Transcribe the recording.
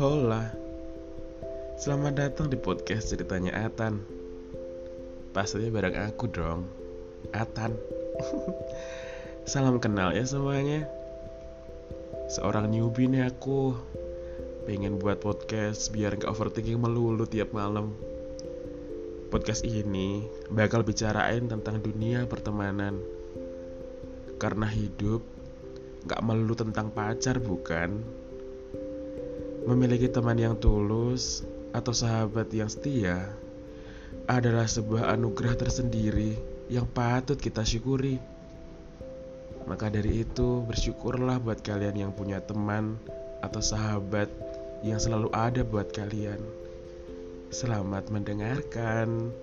Hola. Selamat datang di podcast ceritanya Atan. Pastinya bareng aku dong Atan. Salam kenal ya semuanya. Seorang newbie nih aku. Pengen buat podcast biar gak overthinking melulu tiap malam. Podcast ini bakal bicarain tentang dunia pertemanan. Karena hidup Gak melulu tentang pacar bukan Memiliki teman yang tulus atau sahabat yang setia adalah sebuah anugerah tersendiri yang patut kita syukuri. Maka dari itu, bersyukurlah buat kalian yang punya teman atau sahabat yang selalu ada buat kalian. Selamat mendengarkan.